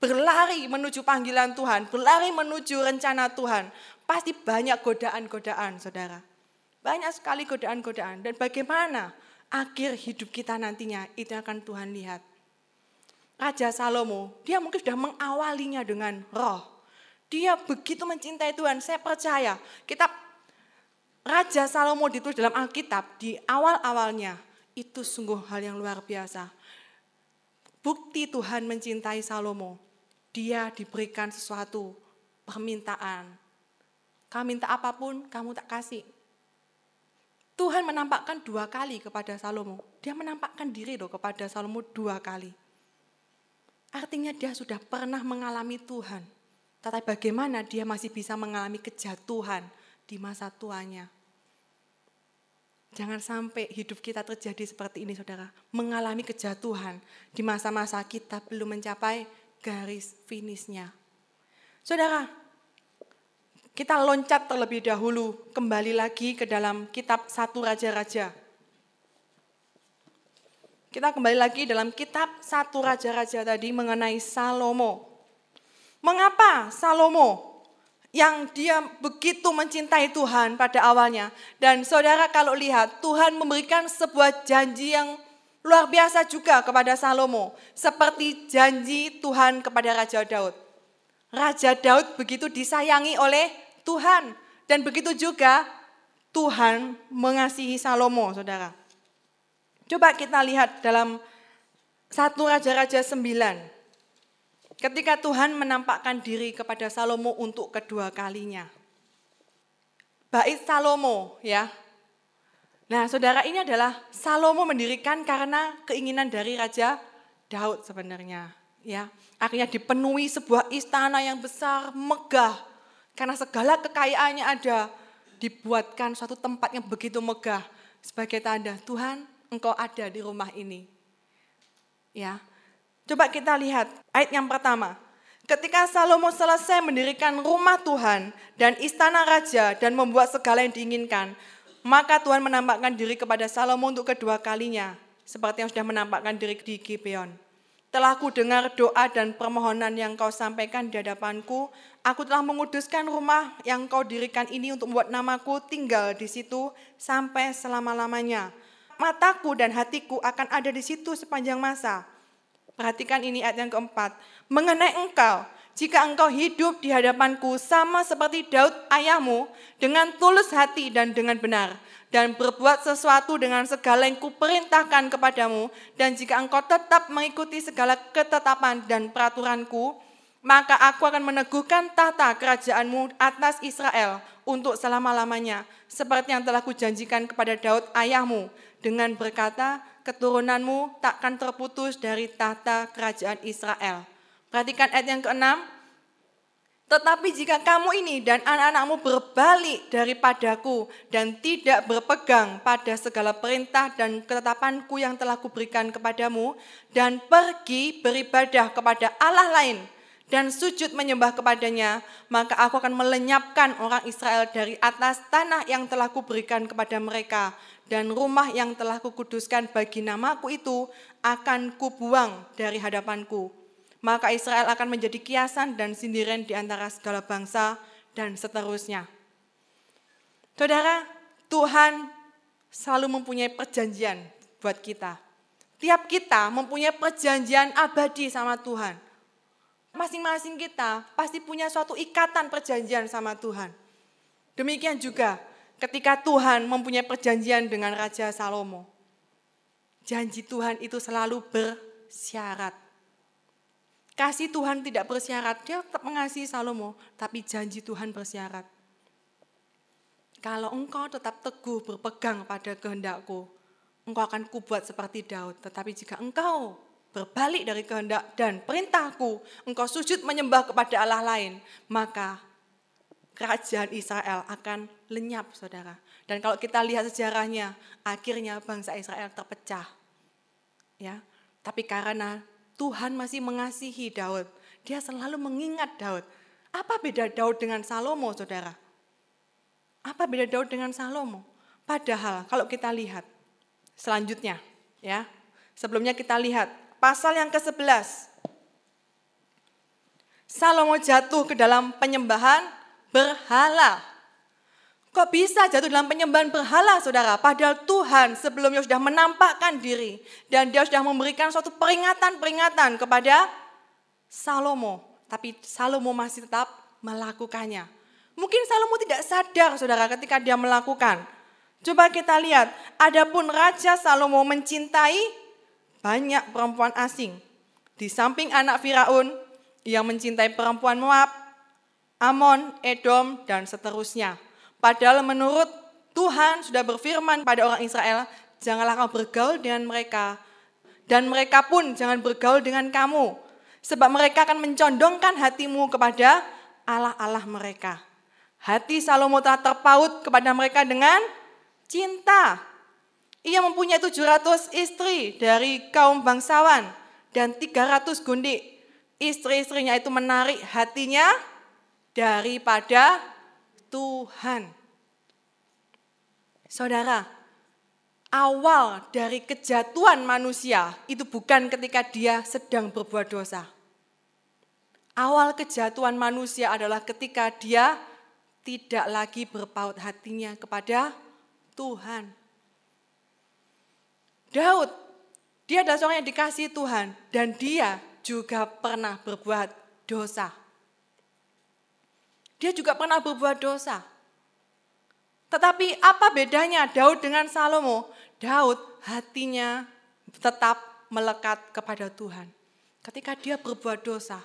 A: berlari menuju panggilan Tuhan, berlari menuju rencana Tuhan, pasti banyak godaan-godaan, saudara. Banyak sekali godaan-godaan. Dan bagaimana akhir hidup kita nantinya, itu akan Tuhan lihat. Raja Salomo, dia mungkin sudah mengawalinya dengan roh. Dia begitu mencintai Tuhan, saya percaya. Kitab Raja Salomo ditulis dalam Alkitab, di awal-awalnya, itu sungguh hal yang luar biasa. Bukti Tuhan mencintai Salomo, dia diberikan sesuatu permintaan. Kamu minta apa pun, kamu tak kasih. Tuhan menampakkan dua kali kepada Salomo. Dia menampakkan diri loh kepada Salomo dua kali. Artinya dia sudah pernah mengalami Tuhan. Tetapi bagaimana dia masih bisa mengalami kejatuhan di masa tuanya. Jangan sampai hidup kita terjadi seperti ini saudara. Mengalami kejatuhan di masa-masa kita belum mencapai garis finishnya. Saudara, kita loncat terlebih dahulu kembali lagi ke dalam kitab Satu Raja-Raja. Kita kembali lagi dalam kitab Satu Raja-Raja tadi mengenai Salomo. Mengapa Salomo yang dia begitu mencintai Tuhan pada awalnya. Dan saudara kalau lihat Tuhan memberikan sebuah janji yang Luar biasa juga kepada Salomo, seperti janji Tuhan kepada Raja Daud. Raja Daud begitu disayangi oleh Tuhan, dan begitu juga Tuhan mengasihi Salomo, saudara. Coba kita lihat dalam satu Raja-Raja 9. Ketika Tuhan menampakkan diri kepada Salomo untuk kedua kalinya. Bait Salomo ya, Nah, saudara ini adalah Salomo mendirikan karena keinginan dari Raja Daud sebenarnya. Ya, akhirnya dipenuhi sebuah istana yang besar, megah, karena segala kekayaannya ada. Dibuatkan suatu tempat yang begitu megah sebagai tanda Tuhan, Engkau ada di rumah ini. Ya, coba kita lihat ayat yang pertama. Ketika Salomo selesai mendirikan rumah Tuhan dan istana raja dan membuat segala yang diinginkan, maka Tuhan menampakkan diri kepada Salomo untuk kedua kalinya, seperti yang sudah menampakkan diri di Gibeon. Telah ku dengar doa dan permohonan yang kau sampaikan di hadapanku. Aku telah menguduskan rumah yang kau dirikan ini untuk membuat namaku tinggal di situ sampai selama-lamanya. Mataku dan hatiku akan ada di situ sepanjang masa. Perhatikan ini ayat yang keempat. Mengenai engkau, jika engkau hidup di hadapanku sama seperti Daud ayahmu dengan tulus hati dan dengan benar dan berbuat sesuatu dengan segala yang kuperintahkan kepadamu dan jika engkau tetap mengikuti segala ketetapan dan peraturanku maka aku akan meneguhkan tahta kerajaanmu atas Israel untuk selama-lamanya seperti yang telah kujanjikan kepada Daud ayahmu. Dengan berkata keturunanmu takkan terputus dari tahta kerajaan Israel Perhatikan ayat yang keenam. Tetapi jika kamu ini dan anak-anakmu berbalik daripadaku dan tidak berpegang pada segala perintah dan ketetapanku yang telah kuberikan kepadamu dan pergi beribadah kepada Allah lain dan sujud menyembah kepadanya, maka aku akan melenyapkan orang Israel dari atas tanah yang telah kuberikan kepada mereka dan rumah yang telah kukuduskan bagi namaku itu akan kubuang dari hadapanku maka Israel akan menjadi kiasan dan sindiran di antara segala bangsa dan seterusnya. Saudara, Tuhan selalu mempunyai perjanjian buat kita. Tiap kita mempunyai perjanjian abadi sama Tuhan. Masing-masing kita pasti punya suatu ikatan perjanjian sama Tuhan. Demikian juga ketika Tuhan mempunyai perjanjian dengan Raja Salomo. Janji Tuhan itu selalu bersyarat. Kasih Tuhan tidak bersyarat, dia tetap mengasihi Salomo, tapi janji Tuhan bersyarat. Kalau engkau tetap teguh berpegang pada kehendakku, engkau akan kubuat seperti Daud. Tetapi jika engkau berbalik dari kehendak dan perintahku, engkau sujud menyembah kepada Allah lain, maka kerajaan Israel akan lenyap, saudara. Dan kalau kita lihat sejarahnya, akhirnya bangsa Israel terpecah. Ya, tapi karena Tuhan masih mengasihi Daud. Dia selalu mengingat Daud. Apa beda Daud dengan Salomo, saudara? Apa beda Daud dengan Salomo? Padahal kalau kita lihat selanjutnya, ya, sebelumnya kita lihat pasal yang ke-11. Salomo jatuh ke dalam penyembahan berhala. Kok bisa jatuh dalam penyembahan berhala saudara? Padahal Tuhan sebelumnya sudah menampakkan diri. Dan dia sudah memberikan suatu peringatan-peringatan kepada Salomo. Tapi Salomo masih tetap melakukannya. Mungkin Salomo tidak sadar saudara ketika dia melakukan. Coba kita lihat, adapun Raja Salomo mencintai banyak perempuan asing. Di samping anak Firaun yang mencintai perempuan Moab, Amon, Edom, dan seterusnya. Padahal menurut Tuhan sudah berfirman pada orang Israel, janganlah kau bergaul dengan mereka. Dan mereka pun jangan bergaul dengan kamu. Sebab mereka akan mencondongkan hatimu kepada Allah-Allah mereka. Hati Salomo telah terpaut kepada mereka dengan cinta. Ia mempunyai 700 istri dari kaum bangsawan dan 300 gundik. Istri-istrinya itu menarik hatinya daripada Tuhan. Saudara, awal dari kejatuhan manusia itu bukan ketika dia sedang berbuat dosa. Awal kejatuhan manusia adalah ketika dia tidak lagi berpaut hatinya kepada Tuhan. Daud, dia adalah seorang yang dikasih Tuhan dan dia juga pernah berbuat dosa. Dia juga pernah berbuat dosa. Tetapi apa bedanya Daud dengan Salomo? Daud hatinya tetap melekat kepada Tuhan. Ketika dia berbuat dosa,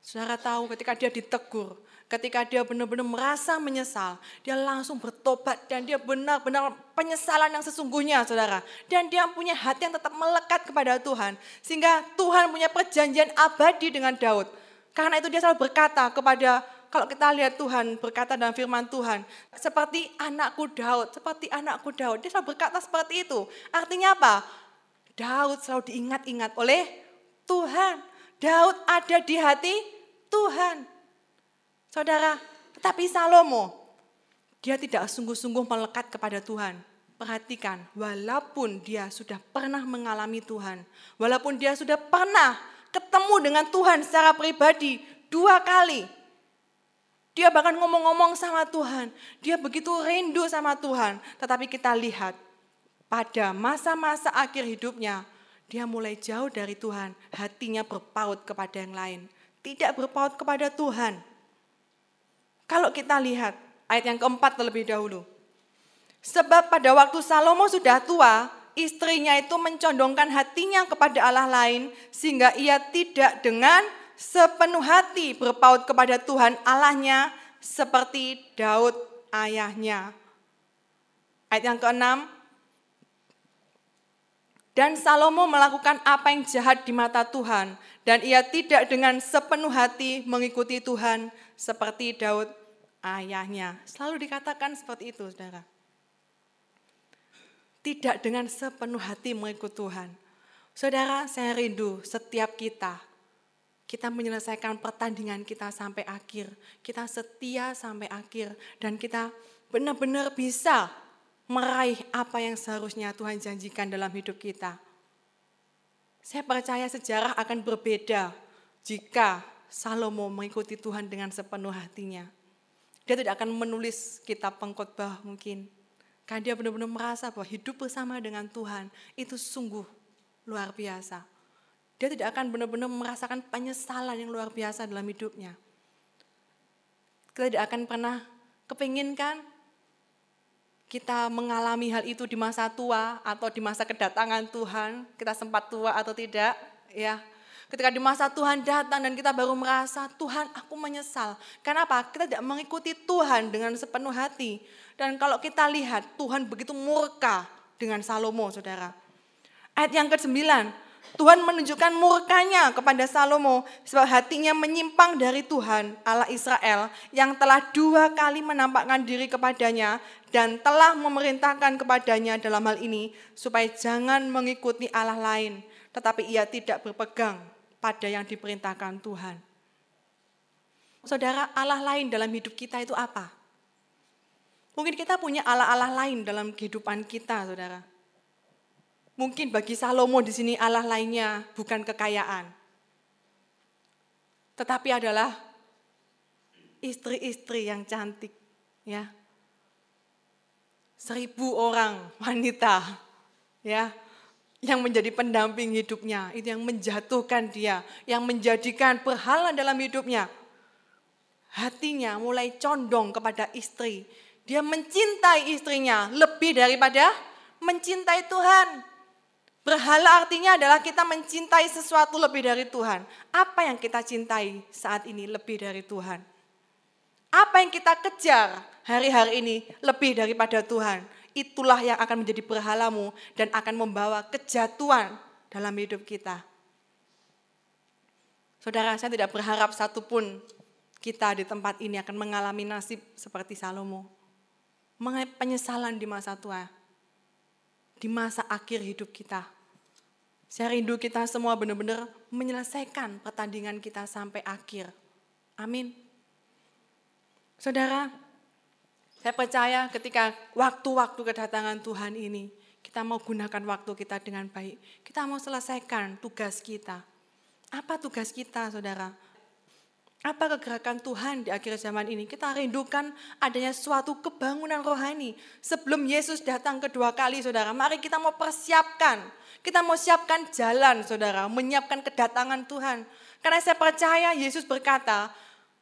A: saudara tahu ketika dia ditegur, ketika dia benar-benar merasa menyesal, dia langsung bertobat dan dia benar-benar penyesalan yang sesungguhnya saudara. Dan dia punya hati yang tetap melekat kepada Tuhan. Sehingga Tuhan punya perjanjian abadi dengan Daud. Karena itu dia selalu berkata kepada kalau kita lihat Tuhan berkata dalam firman Tuhan, seperti anakku Daud, seperti anakku Daud. Dia selalu berkata seperti itu. Artinya apa? Daud selalu diingat-ingat oleh Tuhan. Daud ada di hati Tuhan. Saudara, tetapi Salomo, dia tidak sungguh-sungguh melekat kepada Tuhan. Perhatikan, walaupun dia sudah pernah mengalami Tuhan, walaupun dia sudah pernah ketemu dengan Tuhan secara pribadi dua kali, dia bahkan ngomong-ngomong sama Tuhan. Dia begitu rindu sama Tuhan. Tetapi kita lihat pada masa-masa akhir hidupnya, dia mulai jauh dari Tuhan. Hatinya berpaut kepada yang lain. Tidak berpaut kepada Tuhan. Kalau kita lihat ayat yang keempat terlebih dahulu. Sebab pada waktu Salomo sudah tua, istrinya itu mencondongkan hatinya kepada Allah lain sehingga ia tidak dengan sepenuh hati berpaut kepada Tuhan Allahnya seperti Daud ayahnya. Ayat yang keenam, dan Salomo melakukan apa yang jahat di mata Tuhan, dan ia tidak dengan sepenuh hati mengikuti Tuhan, seperti Daud ayahnya. Selalu dikatakan seperti itu, saudara. Tidak dengan sepenuh hati mengikut Tuhan. Saudara, saya rindu setiap kita kita menyelesaikan pertandingan kita sampai akhir. Kita setia sampai akhir. Dan kita benar-benar bisa meraih apa yang seharusnya Tuhan janjikan dalam hidup kita. Saya percaya sejarah akan berbeda jika Salomo mengikuti Tuhan dengan sepenuh hatinya. Dia tidak akan menulis kitab pengkhotbah mungkin. Karena dia benar-benar merasa bahwa hidup bersama dengan Tuhan itu sungguh luar biasa. Dia tidak akan benar-benar merasakan penyesalan yang luar biasa dalam hidupnya. Kita tidak akan pernah kepinginkan kita mengalami hal itu di masa tua atau di masa kedatangan Tuhan, kita sempat tua atau tidak, ya. Ketika di masa Tuhan datang dan kita baru merasa, Tuhan aku menyesal. Kenapa? Kita tidak mengikuti Tuhan dengan sepenuh hati. Dan kalau kita lihat, Tuhan begitu murka dengan Salomo, saudara. Ayat yang ke-9, Tuhan menunjukkan murkanya kepada Salomo sebab hatinya menyimpang dari Tuhan Allah Israel yang telah dua kali menampakkan diri kepadanya dan telah memerintahkan kepadanya dalam hal ini supaya jangan mengikuti Allah lain tetapi ia tidak berpegang pada yang diperintahkan Tuhan. Saudara, Allah lain dalam hidup kita itu apa? Mungkin kita punya Allah-Allah lain dalam kehidupan kita, saudara. Mungkin bagi Salomo di sini Allah lainnya bukan kekayaan. Tetapi adalah istri-istri yang cantik. ya Seribu orang wanita ya yang menjadi pendamping hidupnya, itu yang menjatuhkan dia, yang menjadikan berhala dalam hidupnya. Hatinya mulai condong kepada istri. Dia mencintai istrinya lebih daripada mencintai Tuhan. Berhala artinya adalah kita mencintai sesuatu lebih dari Tuhan. Apa yang kita cintai saat ini lebih dari Tuhan? Apa yang kita kejar hari-hari ini lebih daripada Tuhan? Itulah yang akan menjadi berhalamu dan akan membawa kejatuhan dalam hidup kita. Saudara, saya tidak berharap satupun kita di tempat ini akan mengalami nasib seperti Salomo. Mengenai penyesalan di masa tua di masa akhir hidup kita. Saya rindu kita semua benar-benar menyelesaikan pertandingan kita sampai akhir. Amin. Saudara, saya percaya ketika waktu-waktu kedatangan Tuhan ini, kita mau gunakan waktu kita dengan baik. Kita mau selesaikan tugas kita. Apa tugas kita, saudara? Apa kegerakan Tuhan di akhir zaman ini? Kita rindukan adanya suatu kebangunan rohani. Sebelum Yesus datang kedua kali, saudara, mari kita mau persiapkan. Kita mau siapkan jalan, saudara, menyiapkan kedatangan Tuhan. Karena saya percaya Yesus berkata,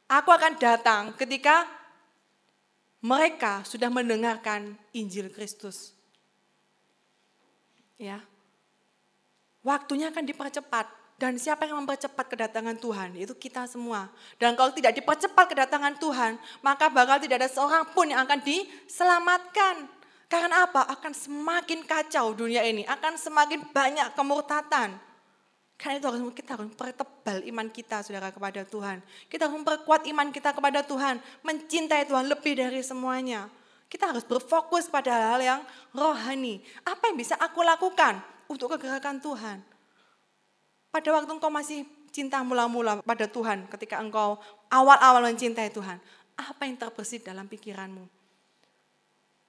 A: aku akan datang ketika mereka sudah mendengarkan Injil Kristus. Ya. Waktunya akan dipercepat. Dan siapa yang mempercepat kedatangan Tuhan? Itu kita semua. Dan kalau tidak dipercepat kedatangan Tuhan, maka bakal tidak ada seorang pun yang akan diselamatkan. Karena apa? Akan semakin kacau dunia ini, akan semakin banyak kemurtatan. Karena itu harus kita harus mempertebal iman kita saudara kepada Tuhan. Kita harus memperkuat iman kita kepada Tuhan. Mencintai Tuhan lebih dari semuanya. Kita harus berfokus pada hal-hal yang rohani. Apa yang bisa aku lakukan untuk kegerakan Tuhan? Pada waktu engkau masih cinta mula-mula pada Tuhan, ketika engkau awal-awal mencintai Tuhan, apa yang terbesit dalam pikiranmu?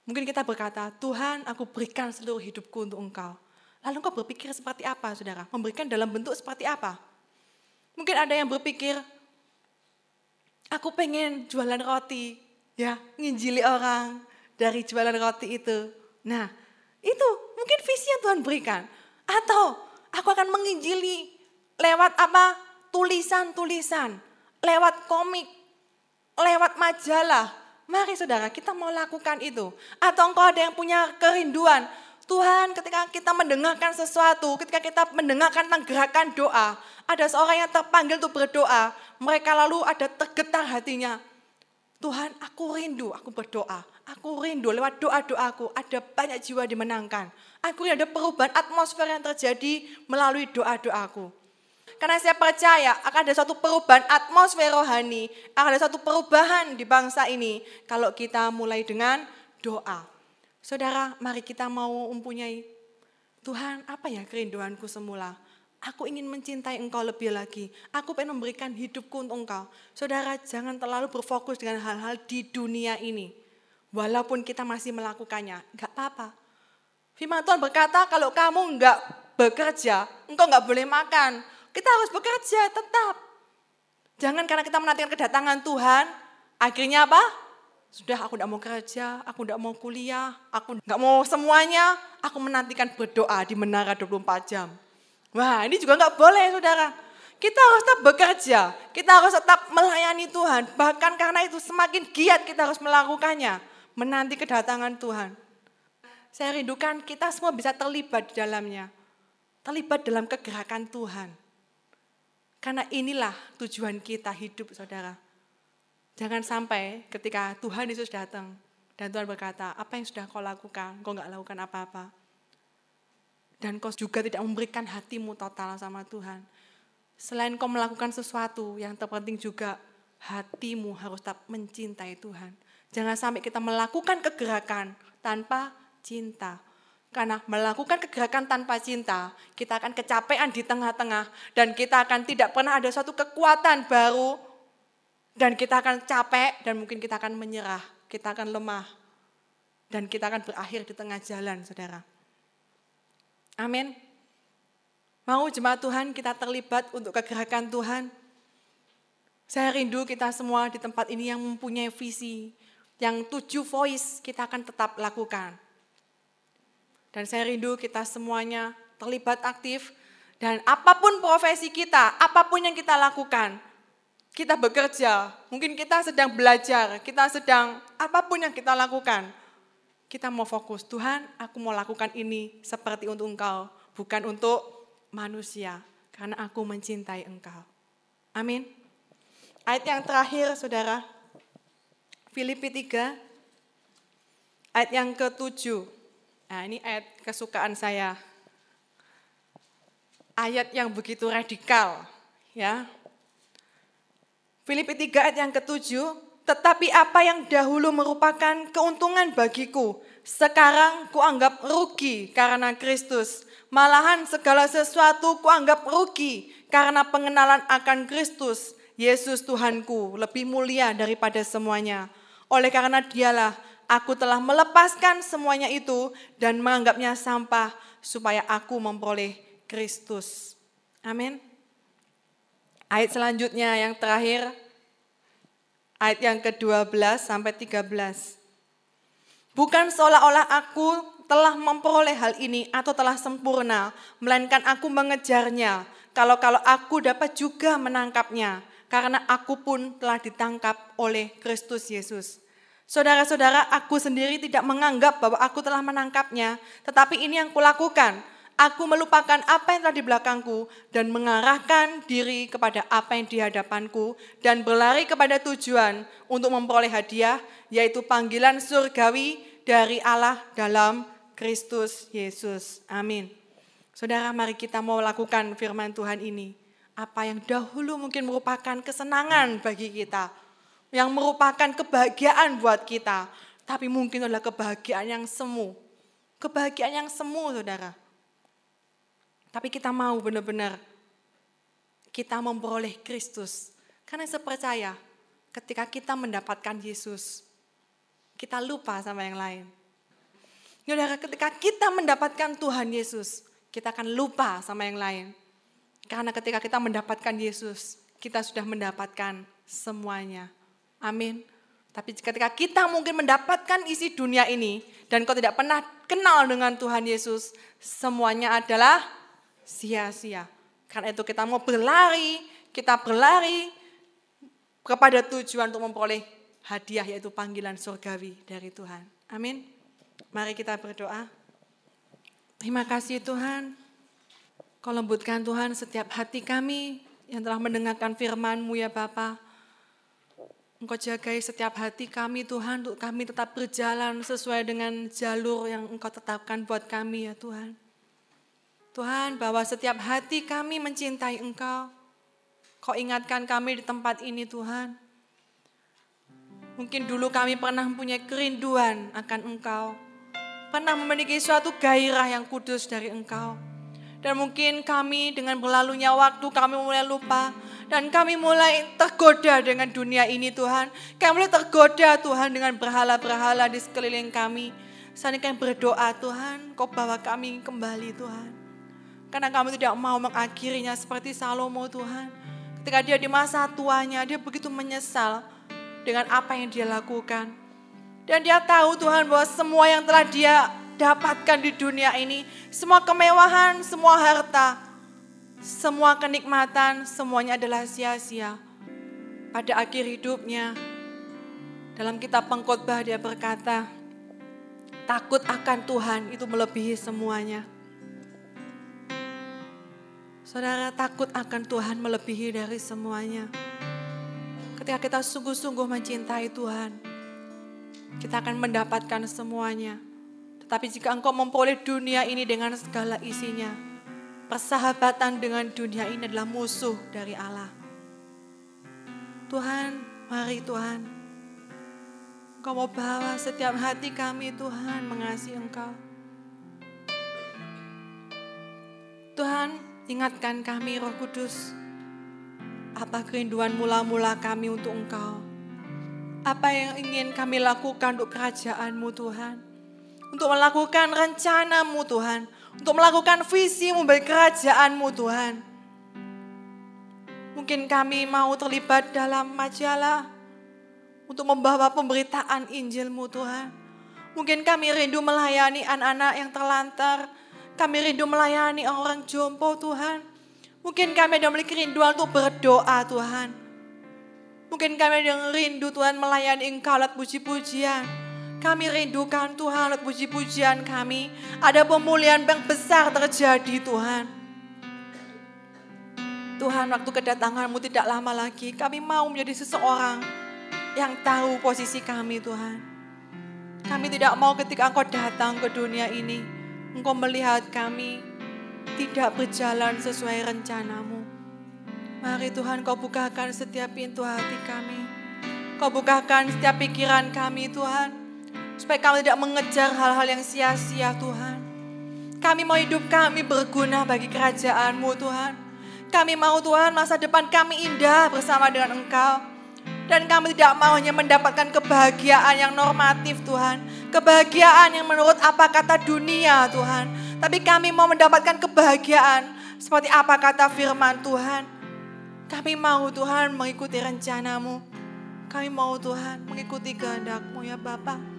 A: Mungkin kita berkata, Tuhan aku berikan seluruh hidupku untuk engkau. Lalu engkau berpikir seperti apa saudara? Memberikan dalam bentuk seperti apa? Mungkin ada yang berpikir, aku pengen jualan roti, ya nginjili orang dari jualan roti itu. Nah, itu mungkin visi yang Tuhan berikan. Atau aku akan menginjili lewat apa? Tulisan-tulisan, lewat komik, lewat majalah. Mari saudara, kita mau lakukan itu. Atau engkau ada yang punya kerinduan. Tuhan ketika kita mendengarkan sesuatu, ketika kita mendengarkan gerakan doa, ada seorang yang terpanggil untuk berdoa, mereka lalu ada tergetar hatinya. Tuhan aku rindu, aku berdoa. Aku rindu lewat doa-doaku, ada banyak jiwa dimenangkan. Aku ada perubahan atmosfer yang terjadi melalui doa-doaku. Karena saya percaya akan ada suatu perubahan atmosfer rohani, akan ada suatu perubahan di bangsa ini kalau kita mulai dengan doa. Saudara, mari kita mau mempunyai Tuhan, apa ya kerinduanku semula? Aku ingin mencintai engkau lebih lagi. Aku pengen memberikan hidupku untuk engkau. Saudara, jangan terlalu berfokus dengan hal-hal di dunia ini. Walaupun kita masih melakukannya, enggak apa-apa. Firman Tuhan berkata, kalau kamu enggak bekerja, engkau enggak boleh makan. Kita harus bekerja tetap. Jangan karena kita menantikan kedatangan Tuhan, akhirnya apa? Sudah aku tidak mau kerja, aku tidak mau kuliah, aku enggak mau semuanya, aku menantikan berdoa di menara 24 jam. Wah ini juga nggak boleh saudara. Kita harus tetap bekerja, kita harus tetap melayani Tuhan. Bahkan karena itu semakin giat kita harus melakukannya. Menanti kedatangan Tuhan. Saya rindukan kita semua bisa terlibat di dalamnya. Terlibat dalam kegerakan Tuhan. Karena inilah tujuan kita hidup saudara. Jangan sampai ketika Tuhan Yesus datang dan Tuhan berkata, apa yang sudah kau lakukan? Kau nggak lakukan apa-apa dan kau juga tidak memberikan hatimu total sama Tuhan. Selain kau melakukan sesuatu, yang terpenting juga hatimu harus tetap mencintai Tuhan. Jangan sampai kita melakukan kegerakan tanpa cinta. Karena melakukan kegerakan tanpa cinta, kita akan kecapean di tengah-tengah dan kita akan tidak pernah ada suatu kekuatan baru dan kita akan capek dan mungkin kita akan menyerah, kita akan lemah dan kita akan berakhir di tengah jalan, Saudara. Amin. Mau jemaat Tuhan kita terlibat untuk kegerakan Tuhan. Saya rindu kita semua di tempat ini yang mempunyai visi, yang tujuh voice kita akan tetap lakukan. Dan saya rindu kita semuanya terlibat aktif dan apa pun profesi kita, apa pun yang kita lakukan, kita bekerja, mungkin kita sedang belajar, kita sedang apa pun yang kita lakukan, kita mau fokus, Tuhan aku mau lakukan ini seperti untuk engkau, bukan untuk manusia, karena aku mencintai engkau. Amin. Ayat yang terakhir saudara, Filipi 3, ayat yang ke-7. Nah ini ayat kesukaan saya. Ayat yang begitu radikal. ya. Filipi 3 ayat yang ke-7, tetapi apa yang dahulu merupakan keuntungan bagiku, sekarang kuanggap rugi karena Kristus. Malahan segala sesuatu kuanggap rugi karena pengenalan akan Kristus, Yesus Tuhanku, lebih mulia daripada semuanya. Oleh karena dialah aku telah melepaskan semuanya itu dan menganggapnya sampah supaya aku memperoleh Kristus. Amin. Ayat selanjutnya yang terakhir ayat yang ke-12 sampai 13. Bukan seolah-olah aku telah memperoleh hal ini atau telah sempurna, melainkan aku mengejarnya. Kalau-kalau aku dapat juga menangkapnya, karena aku pun telah ditangkap oleh Kristus Yesus. Saudara-saudara, aku sendiri tidak menganggap bahwa aku telah menangkapnya, tetapi ini yang kulakukan Aku melupakan apa yang telah di belakangku dan mengarahkan diri kepada apa yang di hadapanku dan berlari kepada tujuan untuk memperoleh hadiah yaitu panggilan surgawi dari Allah dalam Kristus Yesus. Amin. Saudara, mari kita mau lakukan firman Tuhan ini. Apa yang dahulu mungkin merupakan kesenangan bagi kita, yang merupakan kebahagiaan buat kita, tapi mungkin adalah kebahagiaan yang semu. Kebahagiaan yang semu, saudara. Tapi kita mau benar-benar kita memperoleh Kristus. Karena saya percaya ketika kita mendapatkan Yesus, kita lupa sama yang lain. Saudara, ketika kita mendapatkan Tuhan Yesus, kita akan lupa sama yang lain. Karena ketika kita mendapatkan Yesus, kita sudah mendapatkan semuanya. Amin. Tapi ketika kita mungkin mendapatkan isi dunia ini, dan kau tidak pernah kenal dengan Tuhan Yesus, semuanya adalah sia-sia. Karena itu kita mau berlari, kita berlari kepada tujuan untuk memperoleh hadiah yaitu panggilan surgawi dari Tuhan. Amin. Mari kita berdoa. Terima kasih Tuhan. Kau lembutkan Tuhan setiap hati kami yang telah mendengarkan firman-Mu ya Bapa. Engkau jagai setiap hati kami Tuhan untuk kami tetap berjalan sesuai dengan jalur yang Engkau tetapkan buat kami ya Tuhan. Tuhan, bahwa setiap hati kami mencintai Engkau. Kau ingatkan kami di tempat ini Tuhan. Mungkin dulu kami pernah mempunyai kerinduan akan Engkau. Pernah memiliki suatu gairah yang kudus dari Engkau. Dan mungkin kami dengan berlalunya waktu kami mulai lupa. Dan kami mulai tergoda dengan dunia ini Tuhan. Kami mulai tergoda Tuhan dengan berhala-berhala di sekeliling kami. Saat kami berdoa Tuhan, kau bawa kami kembali Tuhan. Karena kami tidak mau mengakhirinya seperti Salomo Tuhan. Ketika dia di masa tuanya, dia begitu menyesal dengan apa yang dia lakukan. Dan dia tahu Tuhan bahwa semua yang telah dia dapatkan di dunia ini, semua kemewahan, semua harta, semua kenikmatan, semuanya adalah sia-sia. Pada akhir hidupnya, dalam kitab pengkhotbah dia berkata, takut akan Tuhan itu melebihi semuanya. Saudara takut akan Tuhan melebihi dari semuanya. Ketika kita sungguh-sungguh mencintai Tuhan, kita akan mendapatkan semuanya. Tetapi jika engkau memperoleh dunia ini dengan segala isinya, persahabatan dengan dunia ini adalah musuh dari Allah. Tuhan, mari Tuhan, Engkau mau bawa setiap hati kami Tuhan mengasihi Engkau. Tuhan, ingatkan kami Roh Kudus, apa kerinduan mula-mula kami untuk Engkau? Apa yang ingin kami lakukan untuk kerajaan-Mu Tuhan? Untuk melakukan rencana-Mu Tuhan. Untuk melakukan visi-Mu bagi kerajaan-Mu Tuhan. Mungkin kami mau terlibat dalam majalah. Untuk membawa pemberitaan Injil-Mu Tuhan. Mungkin kami rindu melayani anak-anak yang terlantar. Kami rindu melayani orang jompo Tuhan. Mungkin kami ada memiliki rinduan untuk berdoa Tuhan. Mungkin kami ada rindu Tuhan melayani Engkau lewat puji-pujian. Kami rindukan Tuhan puji-pujian kami. Ada pemulihan yang besar terjadi Tuhan. Tuhan waktu kedatanganmu tidak lama lagi. Kami mau menjadi seseorang yang tahu posisi kami Tuhan. Kami tidak mau ketika Engkau datang ke dunia ini. Engkau melihat kami tidak berjalan sesuai rencanamu. Mari Tuhan kau bukakan setiap pintu hati kami. Kau bukakan setiap pikiran kami Tuhan. Supaya kami tidak mengejar hal-hal yang sia-sia Tuhan. Kami mau hidup kami berguna bagi kerajaanmu Tuhan. Kami mau Tuhan masa depan kami indah bersama dengan Engkau. Dan kami tidak mau hanya mendapatkan kebahagiaan yang normatif Tuhan. Kebahagiaan yang menurut apa kata dunia Tuhan tapi kami mau mendapatkan kebahagiaan seperti apa kata firman Tuhan. Kami mau Tuhan mengikuti rencanamu. Kami mau Tuhan mengikuti kehendakmu ya Bapak.